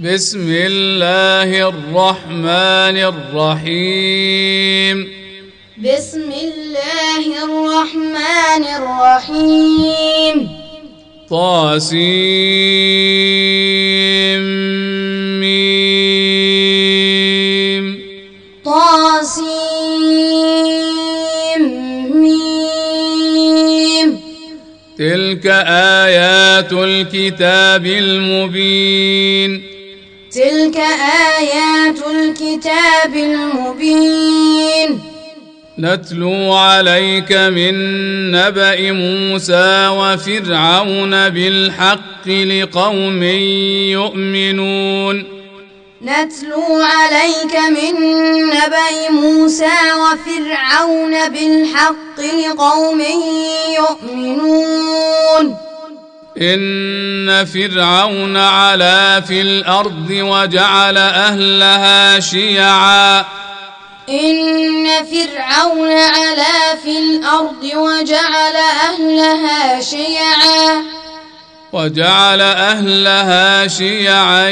بسم الله الرحمن الرحيم. بسم الله الرحمن الرحيم. طاسيم. ميم. طاسيم. ميم. تلك آيات الكتاب المبين. تلك آيات الكتاب المبين. نتلو عليك من نبأ موسى وفرعون بالحق لقوم يؤمنون. نتلو عليك من نبأ موسى وفرعون بالحق لقوم يؤمنون. إن فرعون علا في الأرض وجعل أهلها شيعا. إن فرعون علا في الأرض وجعل أهلها شيعا. وجعل أهلها شيعا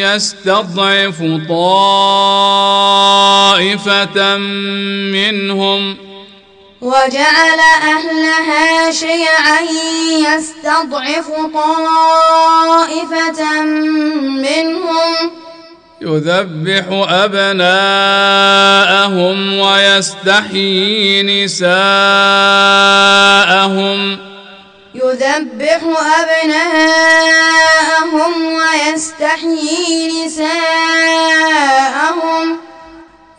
يستضعف طائفة منهم. وجعل أهلها شيعا يستضعف طائفة منهم يذبح أبناءهم ويستحيي نساءهم. يذبح أبناءهم ويستحيي نساءهم.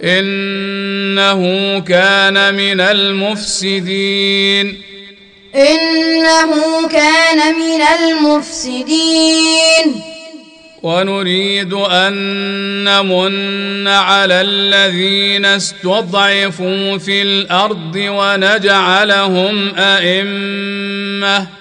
إنه كان من المفسدين. إنه كان من المفسدين. ونريد أن نمن على الذين استضعفوا في الأرض ونجعلهم أئمة.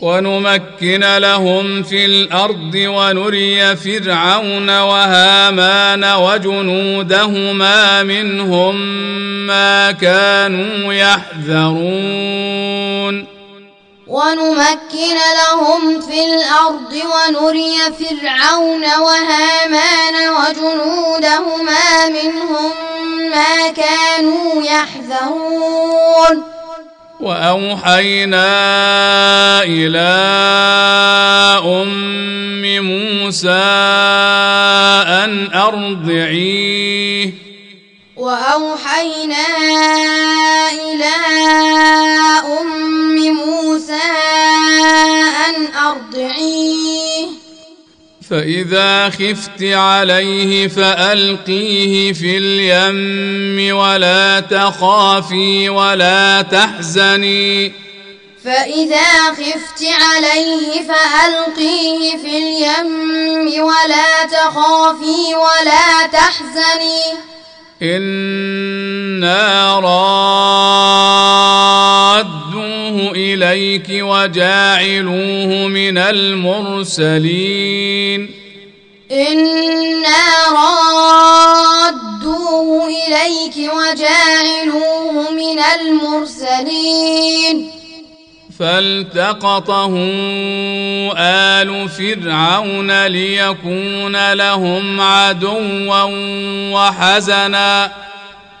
ونمكن لهم في الأرض ونري فرعون وهامان وجنودهما منهم ما كانوا يحذرون. ونمكن لهم في الأرض ونري فرعون وهامان وجنودهما منهم ما كانوا يحذرون. وأوحينا إلى أم موسى أن أرضعيه. وأوحينا إلى أم موسى أن أرضعيه. فإذا خفت عليه فألقيه في اليم ولا تخافي ولا تحزني. فإذا خفت عليه فألقيه في اليم ولا تخافي ولا تحزني. إنا رادوه إليك وجاعلوه من المرسلين. إنا رادوه إليك وجاعلوه من المرسلين. فالتقطه آل فرعون ليكون لهم عدوا وحزنا.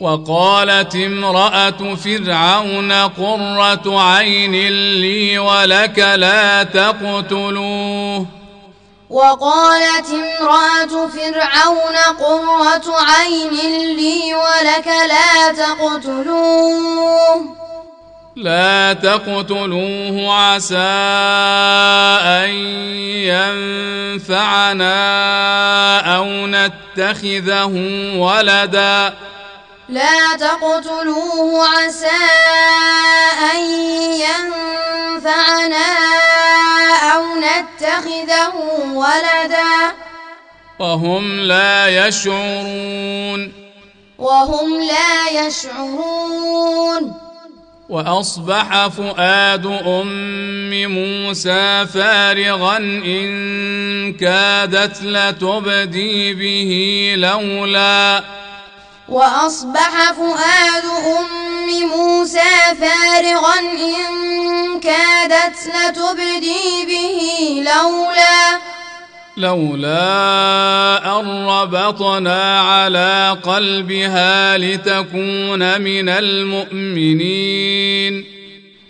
وقالت امرأة فرعون قرة عين لي ولك لا تقتلوه. وقالت امرأة فرعون قرة عين لي ولك لا تقتلوه. لا تقتلوه عسى أن ينفعنا أو نتخذه ولدا. لا تقتلوه عسى أن ينفعنا أو نتخذه ولدا. وهم لا يشعرون. وهم لا يشعرون. وأصبح فؤاد أم موسى فارغا إن كادت لتبدي به لولا وأصبح فؤاد أم موسى فارغا إن كادت لتبدي به لولا لولا أن ربطنا على قلبها لتكون من المؤمنين.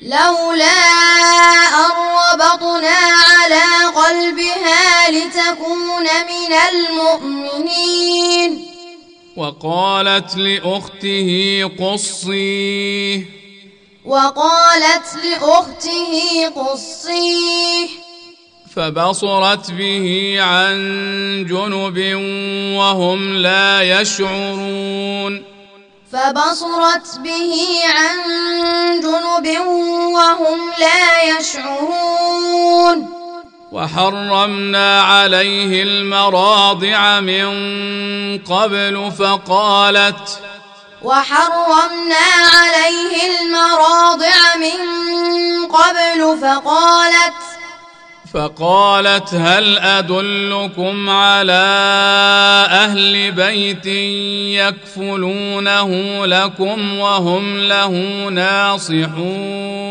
لولا أن ربطنا على قلبها لتكون من المؤمنين. وقالت لأخته قصيه وقالت لأخته قصيه فبصرت به عن جنب وهم لا يشعرون. فبصرت به عن جنب وهم لا يشعرون. وحرمنا عليه المراضع من قبل فقالت وحرمنا عليه المراضع من قبل فقالت فقالت هل أدلكم على أهل بيت يكفلونه لكم وهم له ناصحون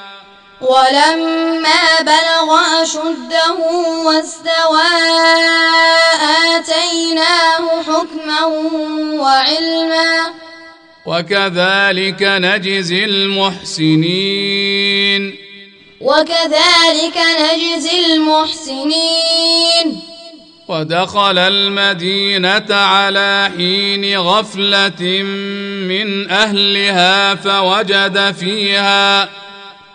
ولما بلغ أشده واستوى آتيناه حكما وعلما. وكذلك نجزي المحسنين. وكذلك نجزي المحسنين. ودخل المدينة على حين غفلة من أهلها فوجد فيها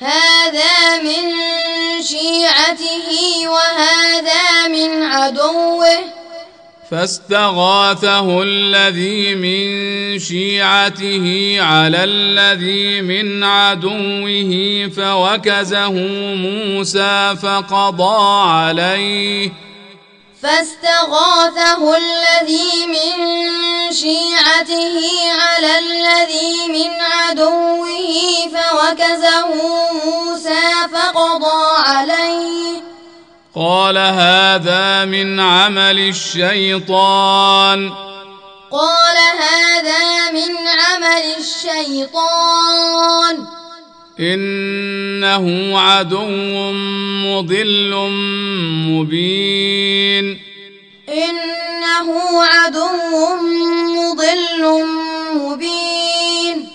هذا من شيعته وهذا من عدوه. فاستغاثه الذي من شيعته على الذي من عدوه فوكزه موسى فقضى عليه. فاستغاثه الذي من شيعته على الذي من عدوه فوكزه موسى فقضى عليه. قال هذا من عمل الشيطان. قال هذا من عمل الشيطان. إنه عدو مضل مبين. إنه عدو مضل مبين.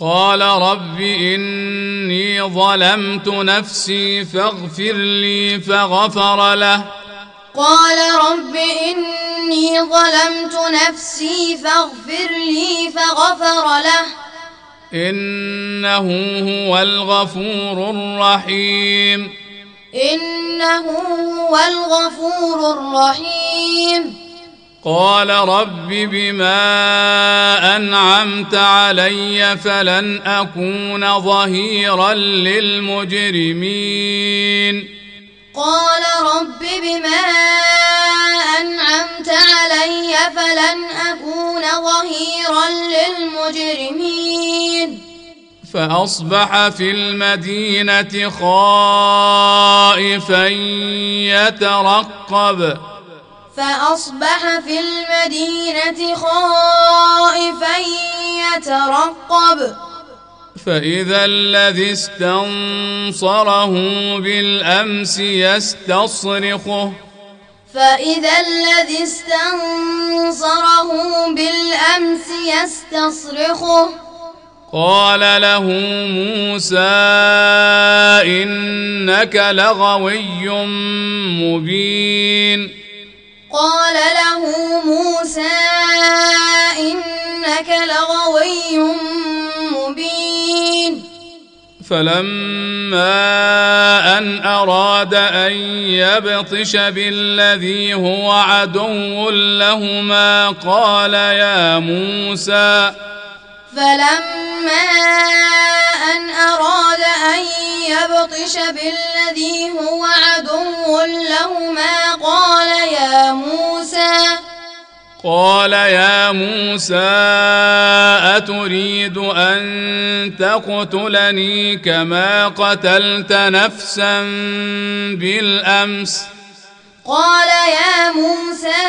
قال رب إني ظلمت نفسي فاغفر لي فغفر له. قال رب إني ظلمت نفسي فاغفر لي فغفر له. إنه هو الغفور الرحيم. إنه هو الغفور الرحيم. قال رب بما أنعمت علي فلن أكون ظهيرا للمجرمين. قال رب بما أنعمت علي فلن أكون ظهيرا للمجرمين. فأصبح في المدينة خائفا يترقب. فأصبح في المدينة خائفا يترقب. فإذا الذي استنصره بالأمس يستصرخه. فإذا الذي استنصره بالأمس يستصرخه. قال له موسى إنك لغوي مبين. قال له موسى إنك لغوي مبين فلما أن أراد أن يبطش بالذي هو عدو لهما قال يا موسى فلما أن أراد أن يبطش بالذي هو عدو لهما قال يا موسى قال يا موسى أتريد أن تقتلني كما قتلت نفسا بالأمس؟ قال يا موسى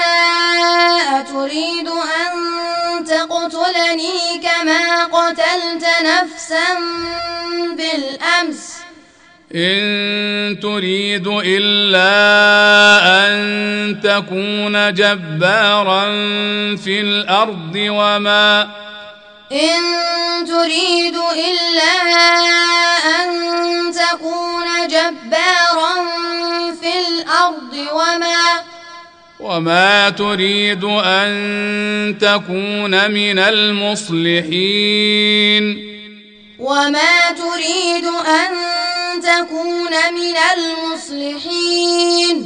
أتريد أن تقتلني كما قتلت نفسا بالأمس؟ إن تريد إلا أن تكون جبارا في الأرض وما إن تريد إلا أن تكون جبارا في الأرض وما وما تريد أن تكون من المصلحين وما تريد أن تكون من المصلحين.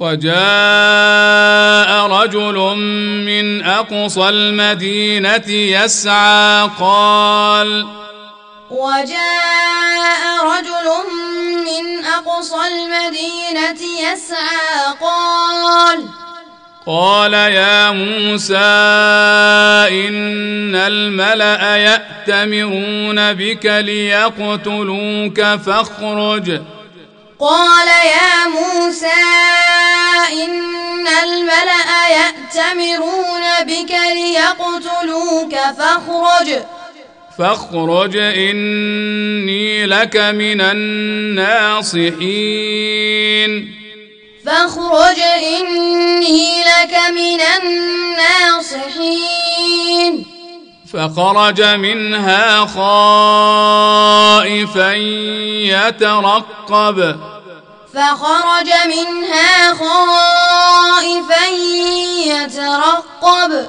وجاء رجل من أقصى المدينة يسعى قال وجاء رجل من أقصى المدينة يسعى قال قال يا موسى إن الملأ يأتمرون بك ليقتلوك فاخرج. قال يا موسى إن الملأ يأتمرون بك ليقتلوك فاخرج. فاخرج إني لك من الناصحين. فاخرج إني لك من الناصحين. فخرج منها خائفا يترقب. فخرج منها خائفا يترقب.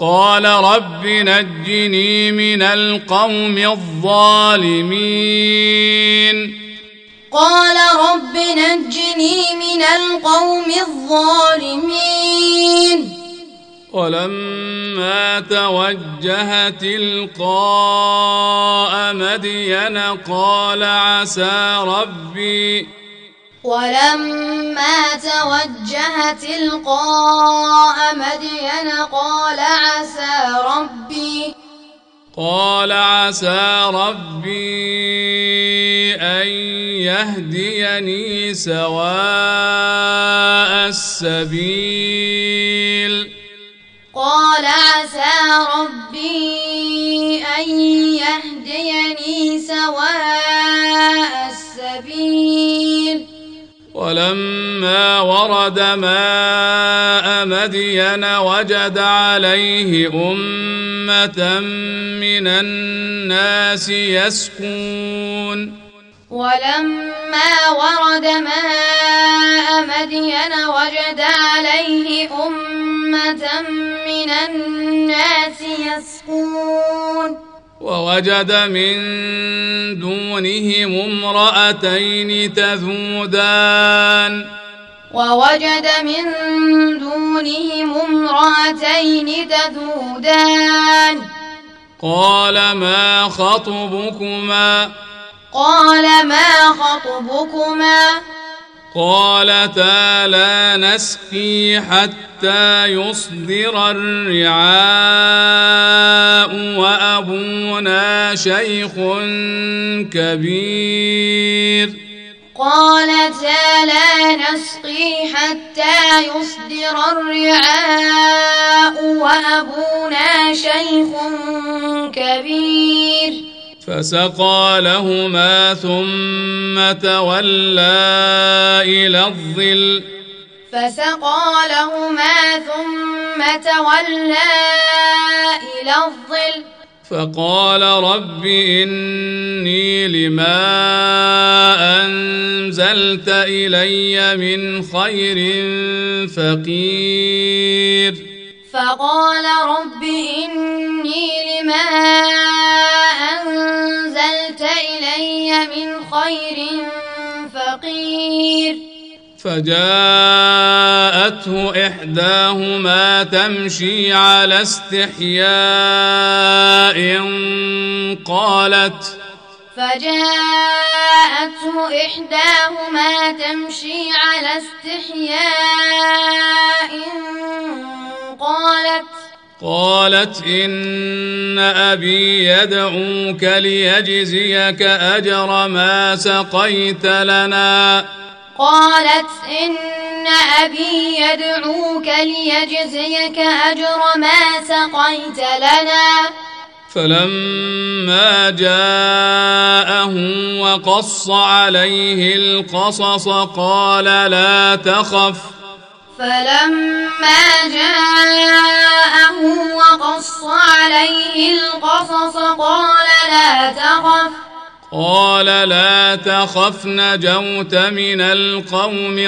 قال رب نجني من القوم الظالمين. قال رب نجني من القوم الظالمين. ولما توجه تلقاء مدين قال عسى ربي. ولما توجه تلقاء مدين قال عسى ربي. قال عسى ربي أن يهديني سواء السبيل. قال عسى ربي أن يهديني سواء السبيل. ولما ورد ماء مدين وجد عليه أمة من الناس يسكون. ولما ورد ماء مدين وجد عليه أمة من الناس يسكون. ووجد من دونهم امرأتين تذودان. ووجد من دونهم امرأتين تذودان. قال ما خطبكما؟ قال ما خطبكما؟ قالتا لا نسقي حتى يصدر الرعاء وأبونا شيخ كبير. قالتا لا نسقي حتى يصدر الرعاء وأبونا شيخ كبير. فسقى لهما ثم تولى إلى الظل. فسقى لهما ثم تولى إلى الظل. فقال رب إني لما أنزلت إلي من خير فقير. فقال رب إني لما أنزلت إلي من خير فقير. فجاءته إحداهما تمشي على استحياء قالت فجاءته إحداهما تمشي على استحياء قالت قالت إن أبي يدعوك ليجزيك أجر ما سقيت لنا. قالت إن أبي يدعوك ليجزيك أجر ما سقيت لنا. فلما جاءه وقص عليه القصص قال لا تخف. فلما جاءه وقص عليه القصص قال لا تخف. قال لا تخف نجوت من القوم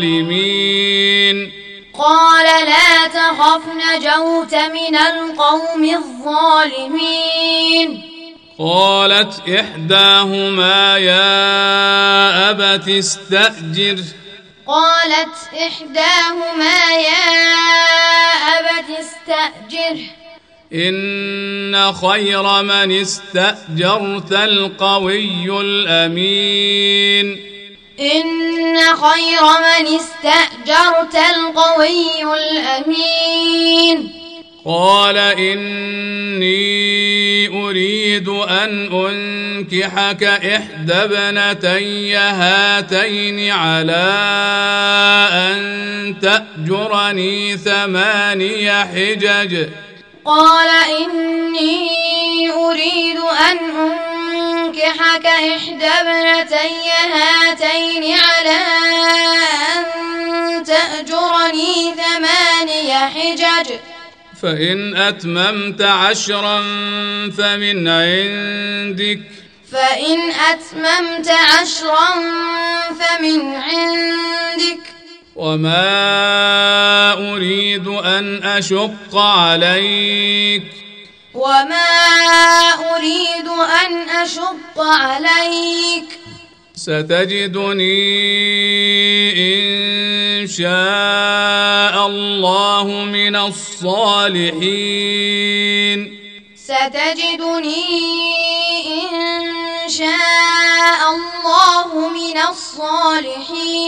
الظالمين. قال لا تخف نجوت من القوم الظالمين. قالت إحداهما يا أبت استأجر. قالت إحداهما يا أبت استأجره إن خير من استأجرت القوي الأمين. إن خير من استأجرت القوي الأمين. قال إني أريد أن أنكحك إحدى ابنتي هاتين على أن تأجرني ثماني حجج. قال إني أريد أن أنكحك إحدى ابنتي هاتين على أن تأجرني ثماني حجج. فإن أتممت عشرا فمن عندك. فإن أتممت عشرا فمن عندك. وما أريد أن أشق عليك. وما أريد أن أشق عليك. ستجدني إن شاء الله من الصالحين. ستجدني إن شاء الله من الصالحين.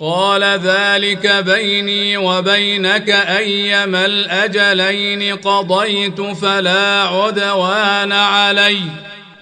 قال ذلك بيني وبينك أيما الأجلين قضيت فلا عدوان علي.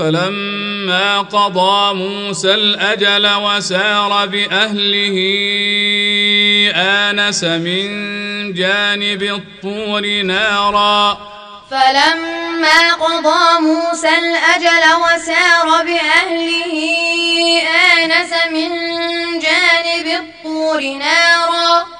فلما قضى موسى الأجل وسار بأهله آنس من جانب الطور نارا. فلما قضى موسى الأجل وسار بأهله آنس من جانب الطور نارا.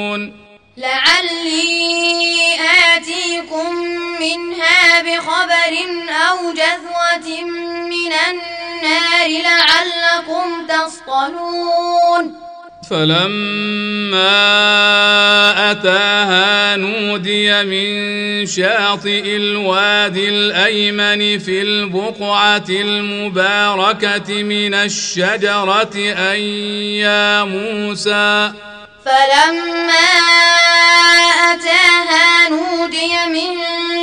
لعلكم تصطلون. فلما أتاها نودي من شاطئ الوادي الأيمن في البقعة المباركة من الشجرة أن يا موسى فلما أتاها نودي من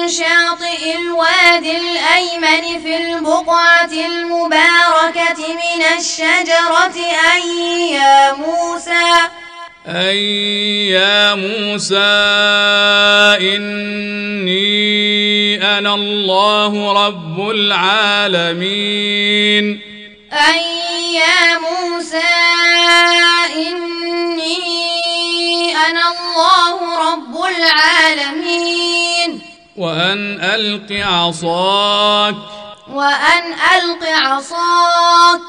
شاطئ الوادي الأيمن في البقعة المباركة من الشجرة أي يا موسى أي يا موسى إني أنا الله رب العالمين أي يا موسى إني أنا الله رب العالمين. وأن ألق عصاك. وأن ألق عصاك.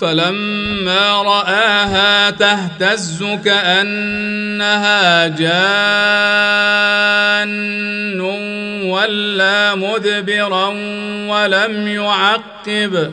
فلما رآها تهتز كأنها جان ولا مدبرا ولم يعقب.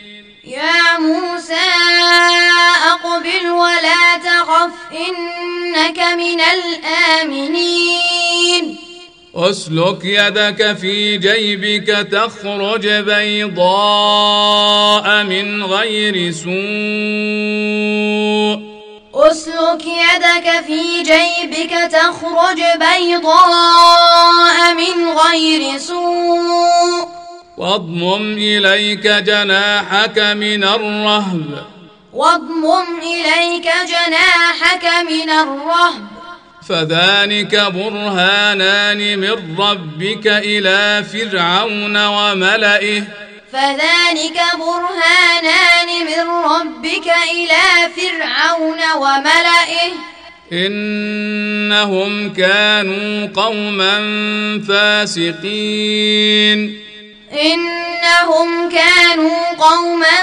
يا موسى أقبل ولا تخف إنك من الآمنين. أسلك يدك في جيبك تخرج بيضاء من غير سوء. أسلك يدك في جيبك تخرج بيضاء من غير سوء. واضمم إليك جناحك من الرهب. واضمم إليك جناحك من الرهب. فذلك برهانان من ربك إلى فرعون وملئه. فذلك برهانان من ربك إلى فرعون وملئه. إنهم كانوا قوما فاسقين. إنهم كانوا قوما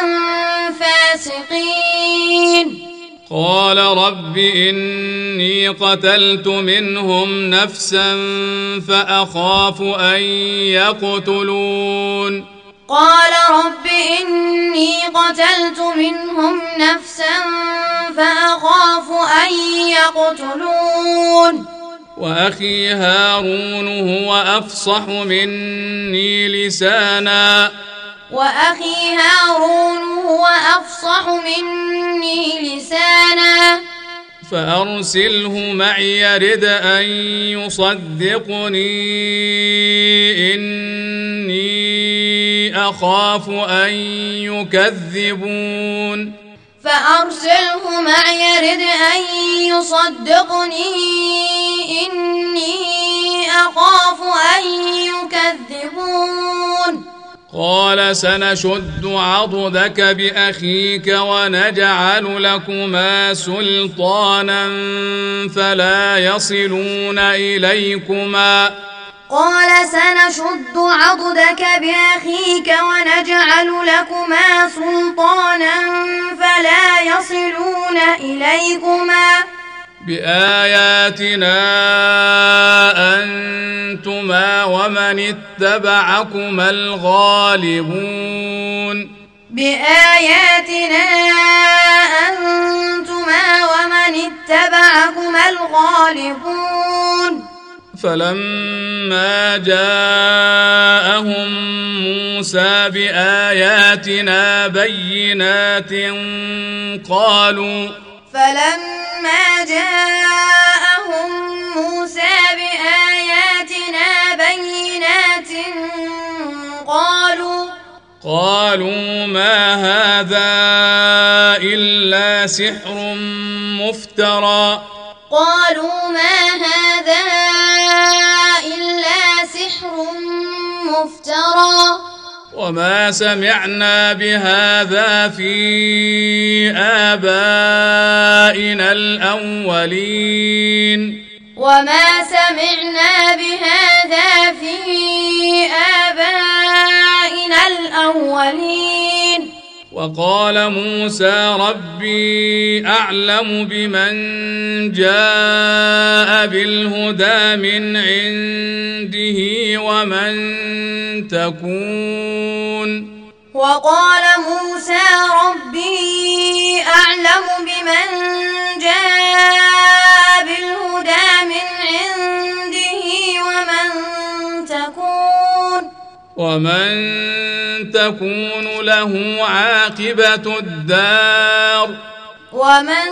فاسقين. قال رب إني قتلت منهم نفسا فأخاف أن يقتلون. قال رب إني قتلت منهم نفسا فأخاف أن يقتلون. وأخي هارون هو أفصح مني لسانا. وأخي هارون هو أفصح مني لسانا. فأرسله معي يرد أن يصدقني. إني أخاف أن يكذبون. فأرسله معي يرد أن يصدقني. إني أخاف أن يكذبون. قال سنشد عضدك بأخيك ونجعل لكما سلطانا فلا يصلون إليكما. قال سنشد عضدك بأخيك ونجعل لكما سلطانا فلا يصلون إليكما. بآياتنا أنتما ومن اتبعكما الغالبون. بآياتنا أنتما ومن اتبعكما الغالبون. فلما جاءهم موسى بآياتنا بينات قالوا فلما جاءهم موسى بآياتنا بينات قالوا قالوا ما هذا إلا سحر مفترى قالوا مفترى وما سمعنا بهذا في آبائنا الأولين. وما سمعنا بهذا في آبائنا الأولين. وقال موسى ربي أعلم بمن جاء بالهدى من عنده ومن تكون. وقال موسى ربي أعلم بمن جاء بالهدى من عنده ومن تكون له عاقبة الدار ومن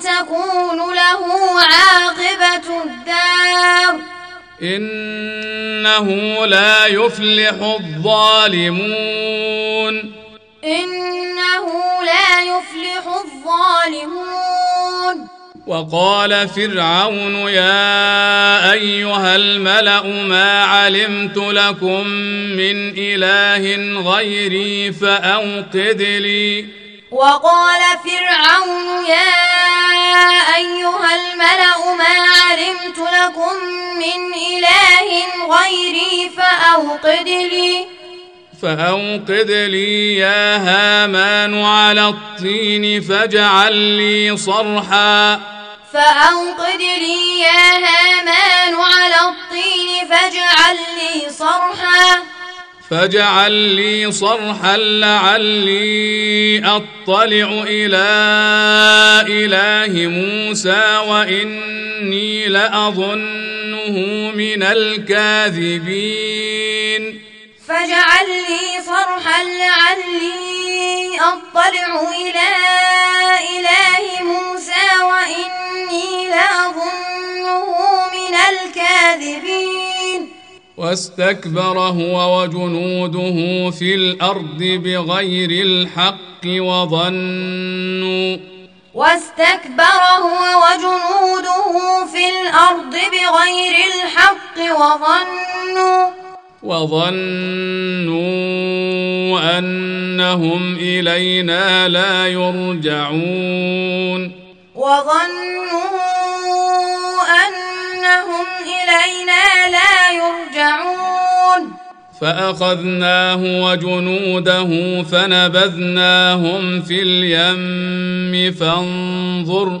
تكون له عاقبة الدار إنه لا يفلح الظالمون إنه لا يفلح الظالمون وقال فرعون يا أيها الملأ ما علمت لكم من إله غيري فأوقد لي. وقال فرعون يا أيها الملأ ما علمت لكم من إله غيري فأوقد لي. فأوقد لي يا هامان على الطين فاجعل لي صرحا. فأوقد لي يا هامان على الطين فاجعل لي صرحا. فاجعل لي صرحا لعلي أطلع إلى إله موسى وإني لأظنه من الكاذبين. فاجعل لي صرحا لعلي أطلع إلى إله موسى وإني لاظنه من الكاذبين. واستكبر هو وجنوده في الأرض بغير الحق وظنوا. واستكبر هو وجنوده في الأرض بغير الحق وظنوا. وظنوا أنهم إلينا لا يرجعون. وظنوا أنهم إلينا لا يرجعون. فأخذناه وجنوده فنبذناهم في اليم فانظر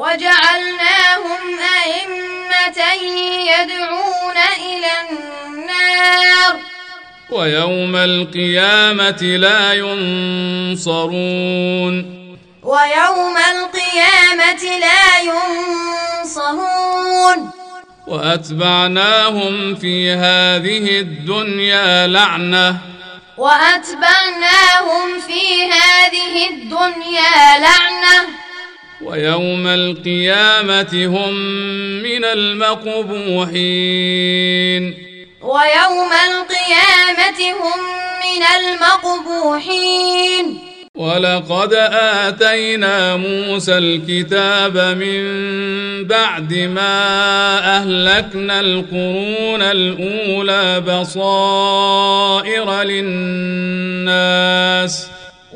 وجعلناهم أئمة يدعون إلى النار. ويوم القيامة لا ينصرون. ويوم القيامة لا ينصرون. وأتبعناهم في هذه الدنيا لعنة. وأتبعناهم في هذه الدنيا لعنة. ويوم القيامة هم من المقبوحين. ويوم القيامة المقبوحين. ولقد آتينا موسى الكتاب من بعد ما أهلكنا القرون الأولى بصائر للناس.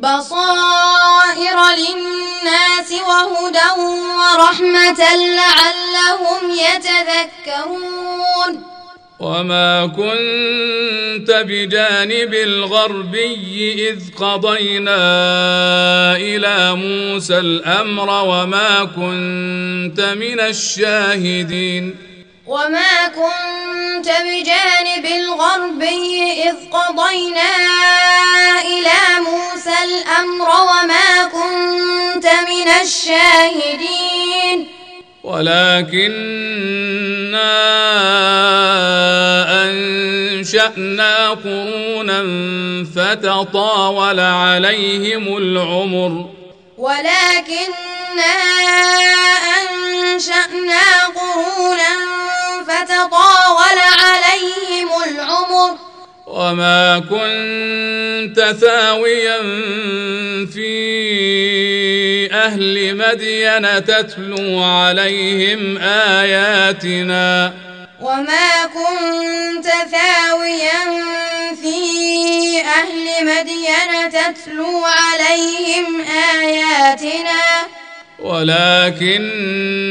بصائر للناس وهدى ورحمة لعلهم يتذكرون. وما كنت بجانب الغربي إذ قضينا إلى موسى الأمر وما كنت من الشاهدين. وما كنت بجانب الغربي إذ قضينا إلى موسى الأمر وما كنت من الشاهدين. ولكننا أنشأنا قرونا فتطاول عليهم العمر. ولكننا أنشأنا قرونا فتطاول عليهم العمر. وما كنت ثاويا في أهل مدين تتلو عليهم آياتنا. وما كنت ثاويا في أهل مدين تتلو عليهم آياتنا. ولكننا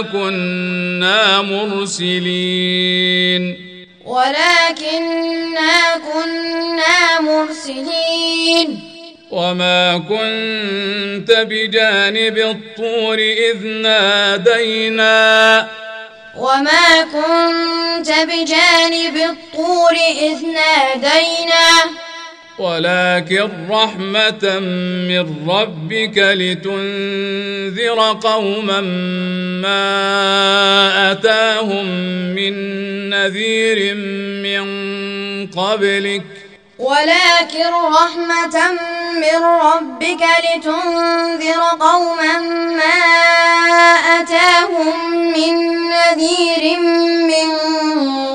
كنا مرسلين. ولكننا كنا مرسلين. وما كنت بجانب الطور إذ نادينا. وما كنت بجانب الطور إذ نادينا. ولكن رحمة من ربك لتنذر قوما ما أتاهم من نذير من قبلك. ولكن رحمة من ربك لتنذر قوما ما أتاهم من نذير من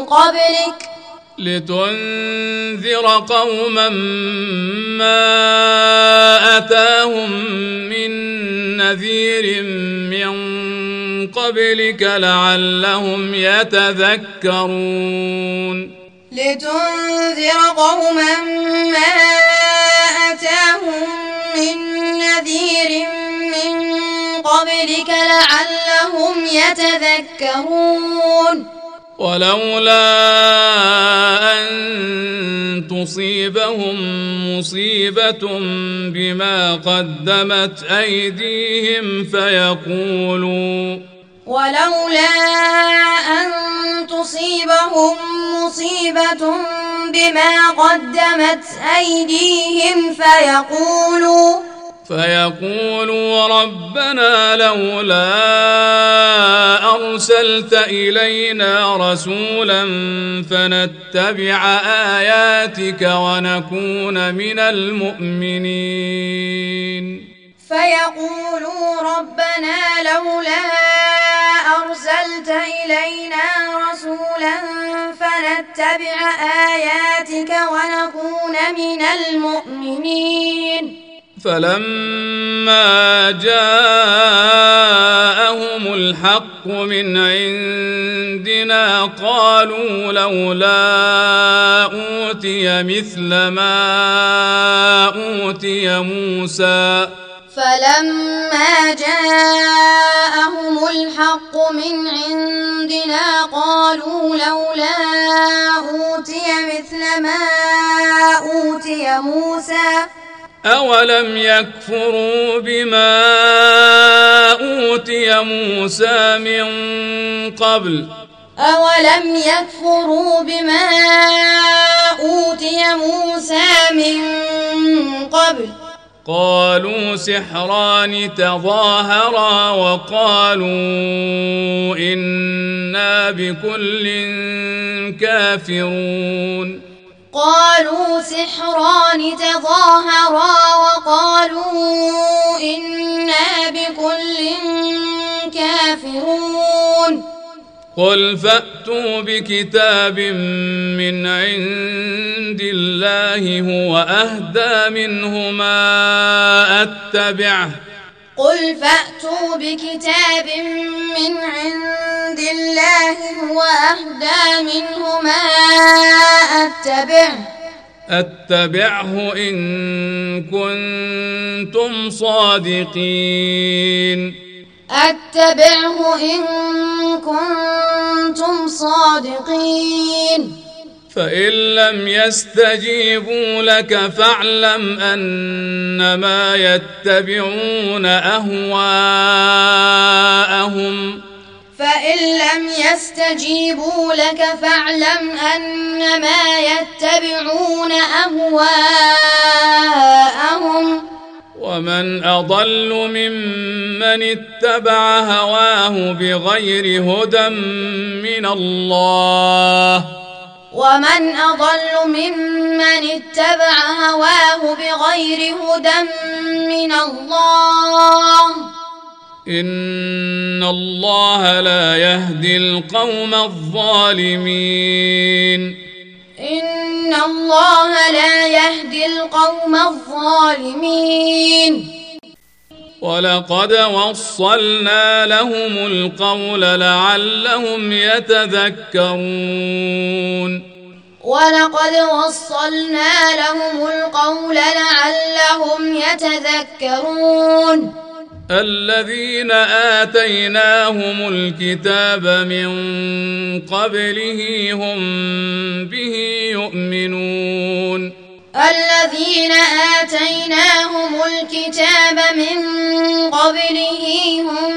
قبلك. لتنذر قوما ما أتاهم من نذير من قبلك لعلهم يتذكرون. لتنذر قوما ما أتاهم من نذير من قبلك لعلهم يتذكرون. ولولا أن تصيبهم مصيبة بما قدمت أيديهم فيقولوا ولولا أن تصيبهم مصيبة بما قدمت أيديهم فيقولوا فيقولوا ربنا لولا أرسلت إلينا رسولا فنتبع آياتك ونكون من المؤمنين. فيقولوا ربنا لولا أرسلت إلينا رسولا فنتبع آياتك ونكون من المؤمنين. فلما جاءهم الحق من عندنا قالوا لولا أوتي مثل ما أوتي موسى. فلما جاءهم الحق من عندنا قالوا لولا أوتي مثل ما أوتي موسى. أولم يكفروا بما أوتي موسى من قبل أولم يكفروا بما أوتي موسى من قبل قالوا سحران تظاهرا وقالوا أنا بكل كافرون قالوا سحران تظاهرا وقالوا إنا بكل كافرون. قل فأتوا بكتاب من عند الله هو أهدى منهما أتبعه قل فاتوا بكتاب من عند الله هو اهدى منهما اتبعه اتبعه ان كنتم صادقين أتبعه إن كنتم صادقين فإن لم يستجيبوا لك فاعلم أنما يتبعون أهواءهم. فإن لم يستجيبوا لك فاعلم أنما يتبعون أهواءهم. ومن أضل ممن اتبع هواه بغير هدى من الله. ومن أضل ممن اتبع هواه بغير هدى من الله. إن الله لا يهدي القوم الظالمين. إن الله لا يهدي القوم الظالمين. ولقد وصلنا لهم القول لعلهم يتذكرون. ولقد وصلنا لهم القول لعلهم يتذكرون. الذين آتيناهم الكتاب من قبله هم به يؤمنون. الذين آتيناهم الكتاب من قبله هم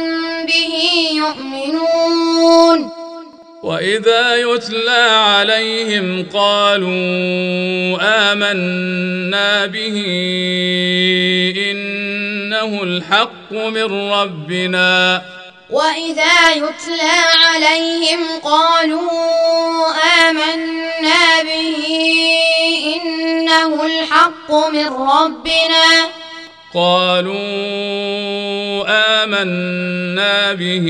به يؤمنون. وإذا يتلى عليهم قالوا آمنا به إنه الحق من ربنا. واذا يتلى عليهم قالوا امنا به انه الحق من ربنا قالوا آمنا به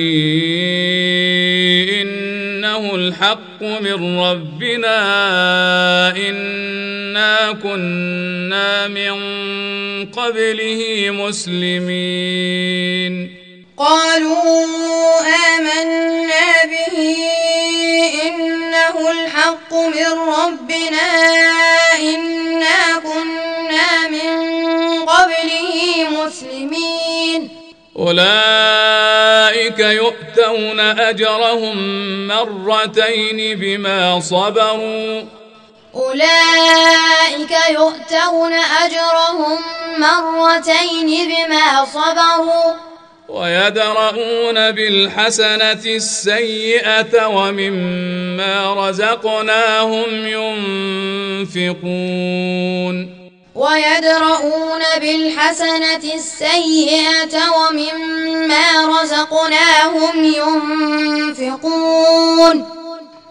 إنه الحق من ربنا إنا كنا من قبله مسلمين قالوا آمنا به إنه الحق من ربنا إنا كنا من قبله مسلمين. أولئك يؤتون أجرهم مرتين بما صبروا. أولئك يؤتون أجرهم مرتين بما صبروا. ويدرؤون بالحسنة السيئة ومما رزقناهم ينفقون. ويدرؤون بالحسنة السيئة ومما رزقناهم ينفقون.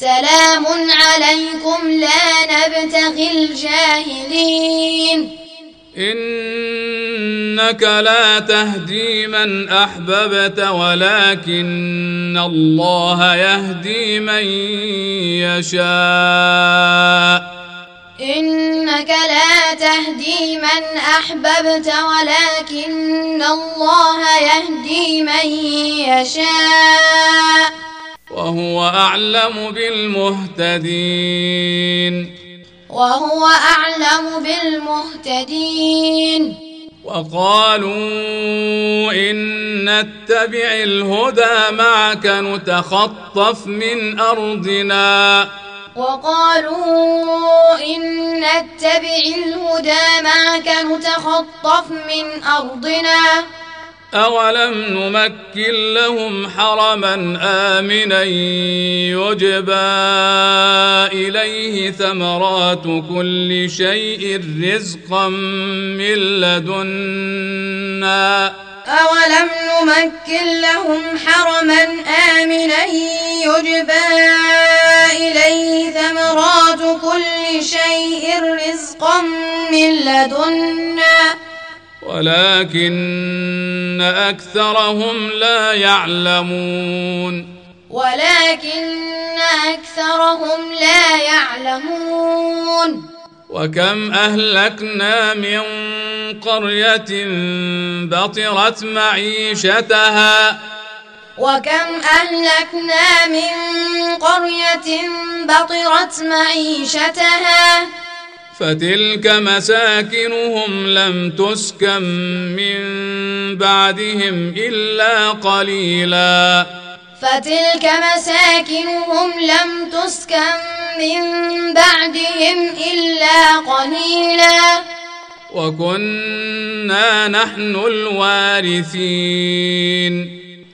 سلام عليكم لا نبتغي الجاهلين. إنك لا تهدي من أحببت ولكن الله يهدي من يشاء. إنك لا تهدي من أحببت ولكن الله يهدي من يشاء. وهو أعلم بالمهتدين. وهو أعلم بالمهتدين. وقالوا إن نتبع الهدى معك نتخطف من أرضنا. وقالوا إن نتبع الهدى معك نتخطف من أرضنا. أولم نمكن لهم حرما آمنا يجبى إليه ثمرات كل شيء رزقا من لدنا أولم نمكن لهم حرما آمنا يجبى إليه ثمرات كل شيء رزقا من لدنا ولكن أكثرهم لا يعلمون. ولكن أكثرهم لا يعلمون. وكم أهلكنا من قرية بطرت معيشتها. وكم أهلكنا من قرية بطرت معيشتها. فتلك مساكنهم لم تسكن من بعدهم إلا قليلا. فتلك مساكنهم لم تسكن من بعدهم إلا قليلا. وكنا نحن الوارثين.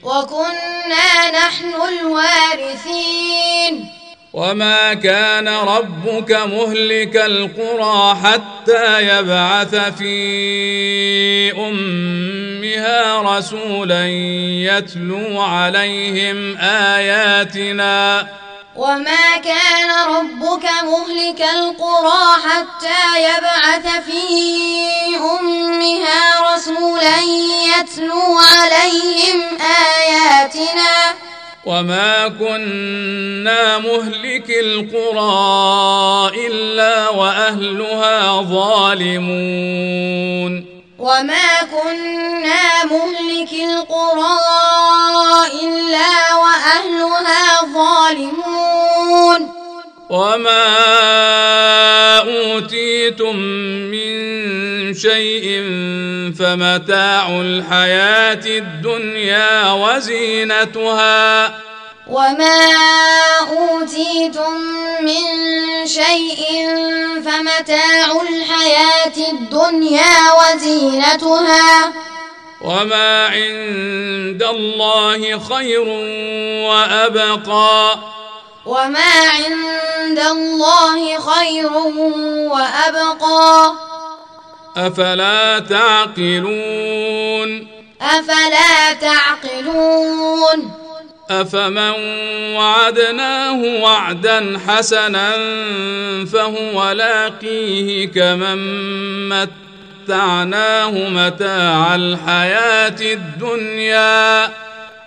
وكنا نحن الوارثين. وما كان ربك مهلك القرى حتى يبعث في امها رسولا يتلو عليهم اياتنا وما كان ربك مهلك القرى حتى يبعث في امها رسولا يتلو عليهم وما كنا مهلك القرى الا واهلها ظالمون وما كنا مهلك القرى الا واهلها ظالمون وما اوتيتم شيء فمتاع الحياة الدنيا وزينتها. وما اوتيتم من شيء فمتاع الحياة الدنيا وزينتها. وما عند الله خير وابقى. وما عند الله خير وابقى. أفلا تعقلون؟ أفلا تعقلون؟ أفمن وعدناه وعدا حسنا فهو لاقيه كمن متعناه متاع الحياة الدنيا.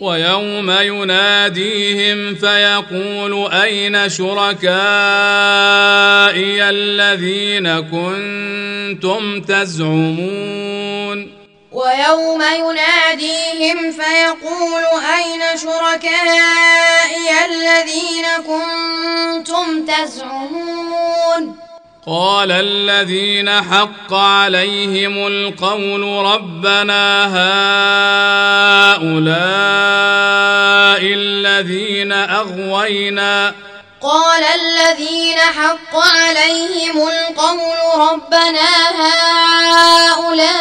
ويوم يناديهم فيقول أين شركائي الذين كنتم تزعمون؟ ويوم يناديهم فيقول أين شركائي الذين كنتم تزعمون؟ قال الذين حق عليهم القول ربنا هؤلاء الذين أغوينا. قال الذين حق عليهم القول ربنا هؤلاء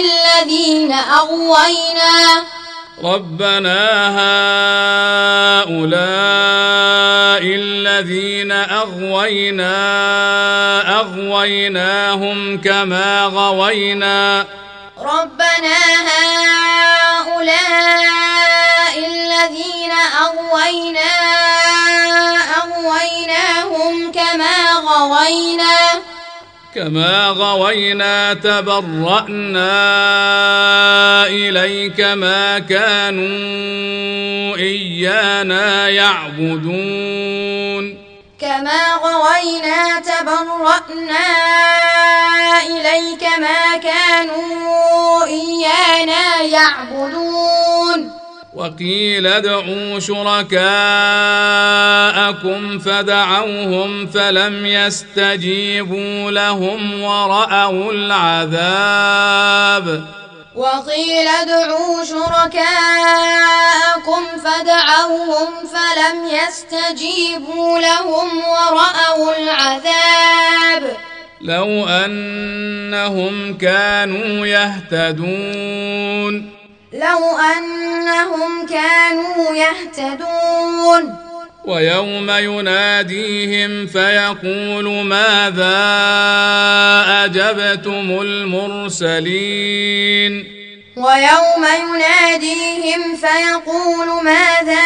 الذين أغوينا. ربنا هؤلاء الذين أغوينا أغويناهم كما غوينا ربنا هؤلاء الذين أغوينا أغويناهم كما غوينا كما غوينا تبرأنا إليك ما كانوا إيانا يعبدون كما غوينا تبرأنا إليك ما كانوا إيانا يعبدون وقيل ادعوا شركاءكم فدعوهم فلم يستجيبوا لهم ورأوا العذاب. وقيل ادعوا شركاءكم فدعوهم فلم يستجيبوا لهم ورأوا العذاب. لو أنهم كانوا يهتدون. لو أنهم كانوا يهتدون. ويوم يناديهم فيقول ماذا أجبتم المرسلين؟ ويوم يناديهم فيقول ماذا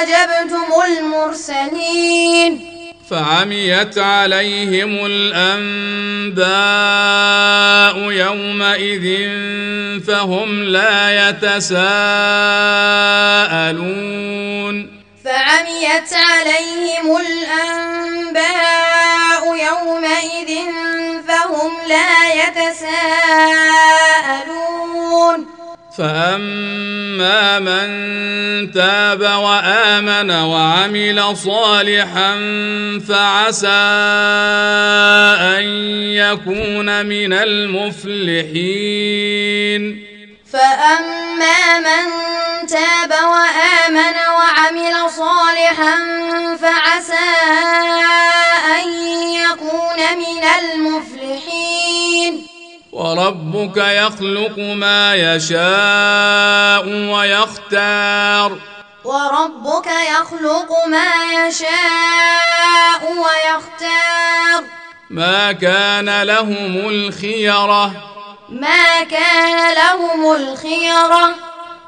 أجبتم المرسلين؟ فعميت عليهم الأنباء يومئذ فهم لا يتساءلون. فعميت عليهم الأنباء يومئذ فهم لا يتساءلون. فاما من تاب وامن وعمل صالحا فعسى ان يكون من المفلحين فاما من تاب وامن وعمل صالحا فعسى ان يكون من المفلحين وربك يخلق ما يشاء ويختار. وربك يخلق ما يشاء ويختار. ما كان لهم الخيرة. ما كان لهم الخيرة.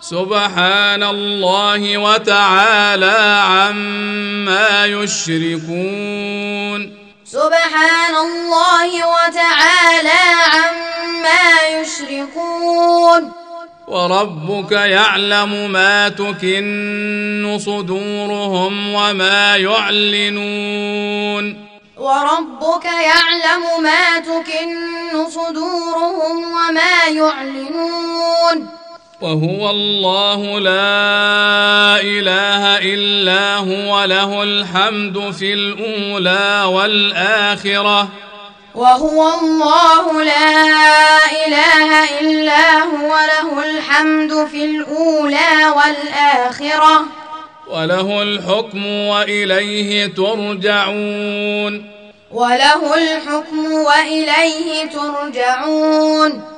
سبحان الله وتعالى عما يشركون. سبحان الله وتعالى عما يشركون. وربك يعلم ما تكن صدورهم وما يعلنون. وربك يعلم ما تكن صدورهم وما يعلنون. وهو الله لا إله إلا هو له الحمد في الأولى والآخرة. وهو الله لا إله إلا هو له الحمد في الأولى والآخرة. وله الحكم وإليه ترجعون. وله الحكم وإليه ترجعون.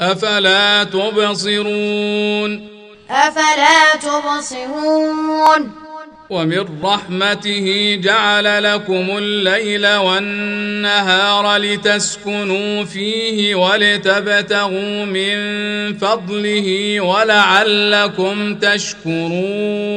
أفلا تبصرون؟ أفلا تبصرون؟ ومن رحمته جعل لكم الليل والنهار لتسكنوا فيه ولتبتغوا من فضله ولعلكم تشكرون.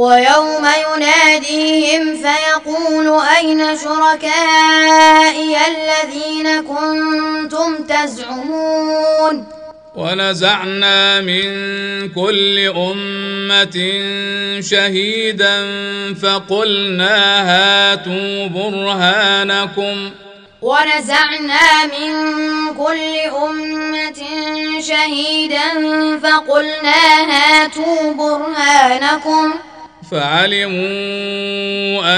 ويوم يناديهم فيقول أين شركائي الذين كنتم تزعمون؟ ونزعنا من كل أمة شهيدا فقلنا هاتوا برهانكم. ونزعنا من كل أمة شهيدا فقلنا هاتوا برهانكم. فعلموا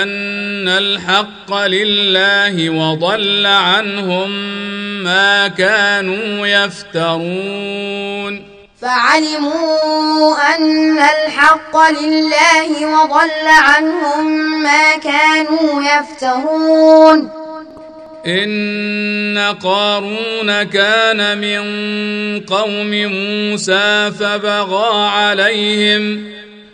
أن الحق لله وضل عنهم ما كانوا يفترون. فعلموا أن الحق لله وضل عنهم ما كانوا يفترون. إن قارون كان من قوم موسى فبغى عليهم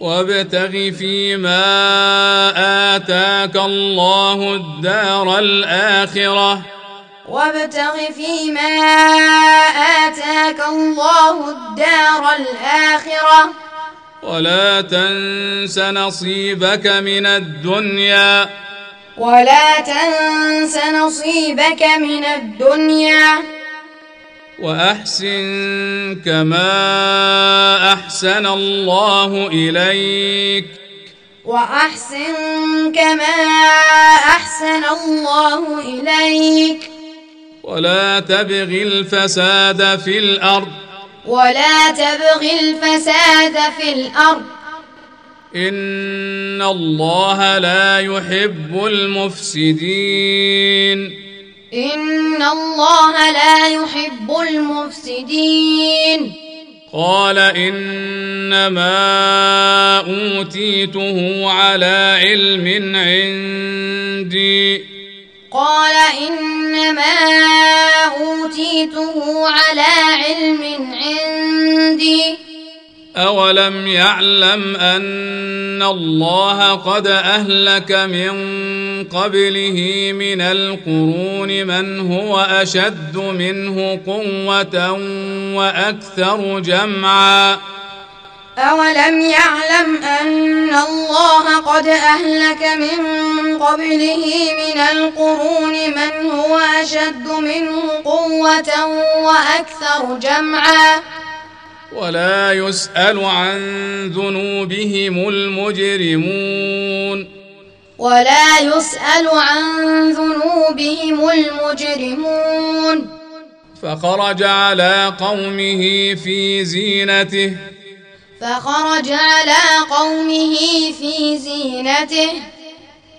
وابتغ فيما آتاك الله الدار الآخرة. وابتغ فيما آتاك الله الدار الآخرة. ولا تنس نصيبك من الدنيا. ولا تنس نصيبك من الدنيا. وأحسن كما أحسن الله إليك. وأحسن كما أحسن الله إليك. ولا تبغ الفساد في الأرض. ولا تبغ الفساد في الأرض. إن الله لا يحب المفسدين. إن الله لا يحب المفسدين قال إنما أوتيته على علم عندي. قال إنما أوتيته على علم عندي. أولم يعلم أن الله قد أهلك من قبله من القرون من هو أشد منه قوة وأكثر جمعا. أولم يعلم أن الله قد أهلك من قبله من القرون من هو أشد منه قوة وأكثر جمعا. ولا يسأل عن ذنوبهم المجرمون. ولا يسأل عن ذنوبهم المجرمون. فخرج على قومه في زينته. فخرج على قومه في زينته.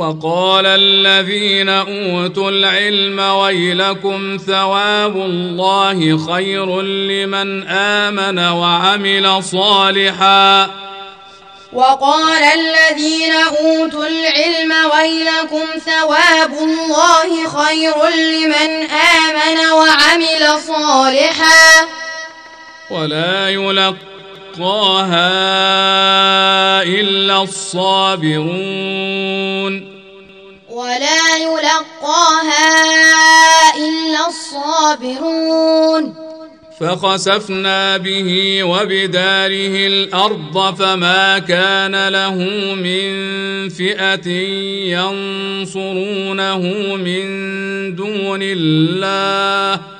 وقال الذين أوتوا العلم ويلكم ثواب الله خير لمن آمن وعمل صالحا. وقال الذين أوتوا العلم ويلكم ثواب الله خير لمن آمن وعمل صالحا. ولا يلقاها إلا الصابرون. ولا يلقاها إلا الصابرون. فخسفنا به وبداره الأرض فما كان له من فئة ينصرونه من دون الله.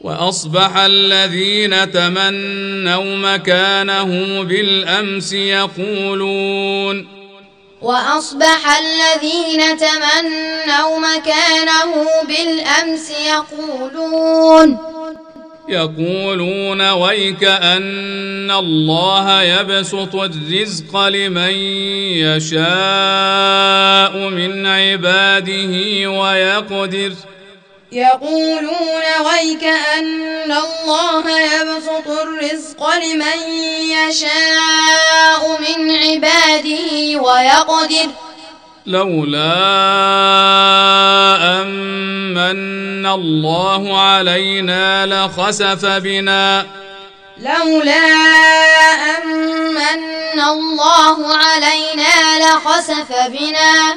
وأصبح الذين تمنوا مكانه بالأمس يقولون وأصبح الذين تمنوا مكانه بالأمس يقولون يقولون ويك أن الله يبسط الرزق لمن يشاء من عباده ويقدر يقولون ويك أن الله يبسط الرزق لمن يشاء من عباده ويقدر لولا أمن الله علينا لخسف بنا. لولا أمن الله علينا لخسف بنا.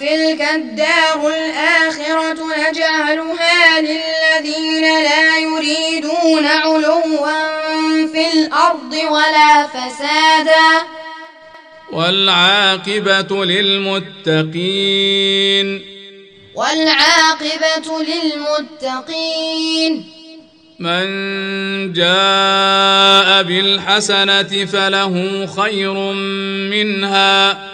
تلك الدار الآخرة نجعلها للذين لا يريدون علوا في الأرض ولا فسادا. والعاقبة للمتقين. والعاقبة للمتقين. من جاء بالحسنة فله خير منها.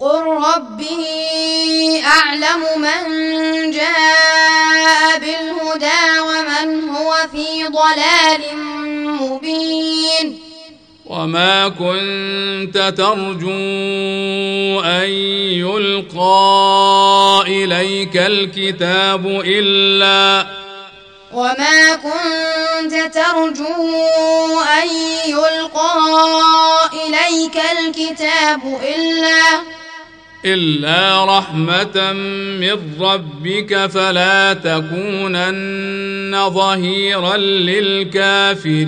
قل ربي اعلم من جاء بالهدى ومن هو في ضلال مبين وما كنت ترجو ان يلقى اليك الكتاب الا وما كنت ترجو ان يلقى اليك الكتاب الا إلا رحمة من ربك فلا تكونن ظهيرا للكافرين.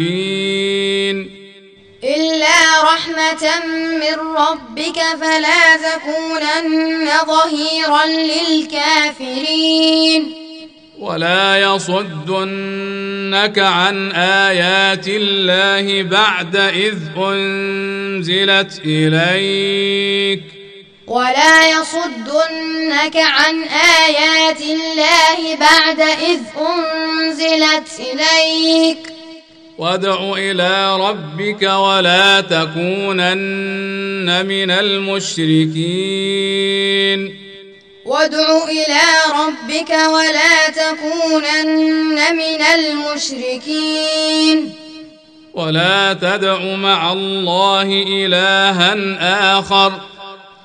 إلا رحمة من ربك فلا تكونن ظهيرا للكافرين. ولا يصدنك عن آيات الله بعد إذ أنزلت إليك. ولا يصدنك عن آيات الله بعد إذ أنزلت إليك. وادع إلى ربك ولا تكونن من المشركين. وادع إلى ربك ولا تكونن من المشركين. ولا تدع مع الله إلها آخر.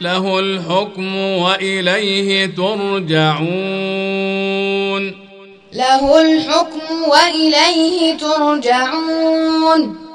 له الحكم وإليه ترجعون. له الحكم وإليه ترجعون.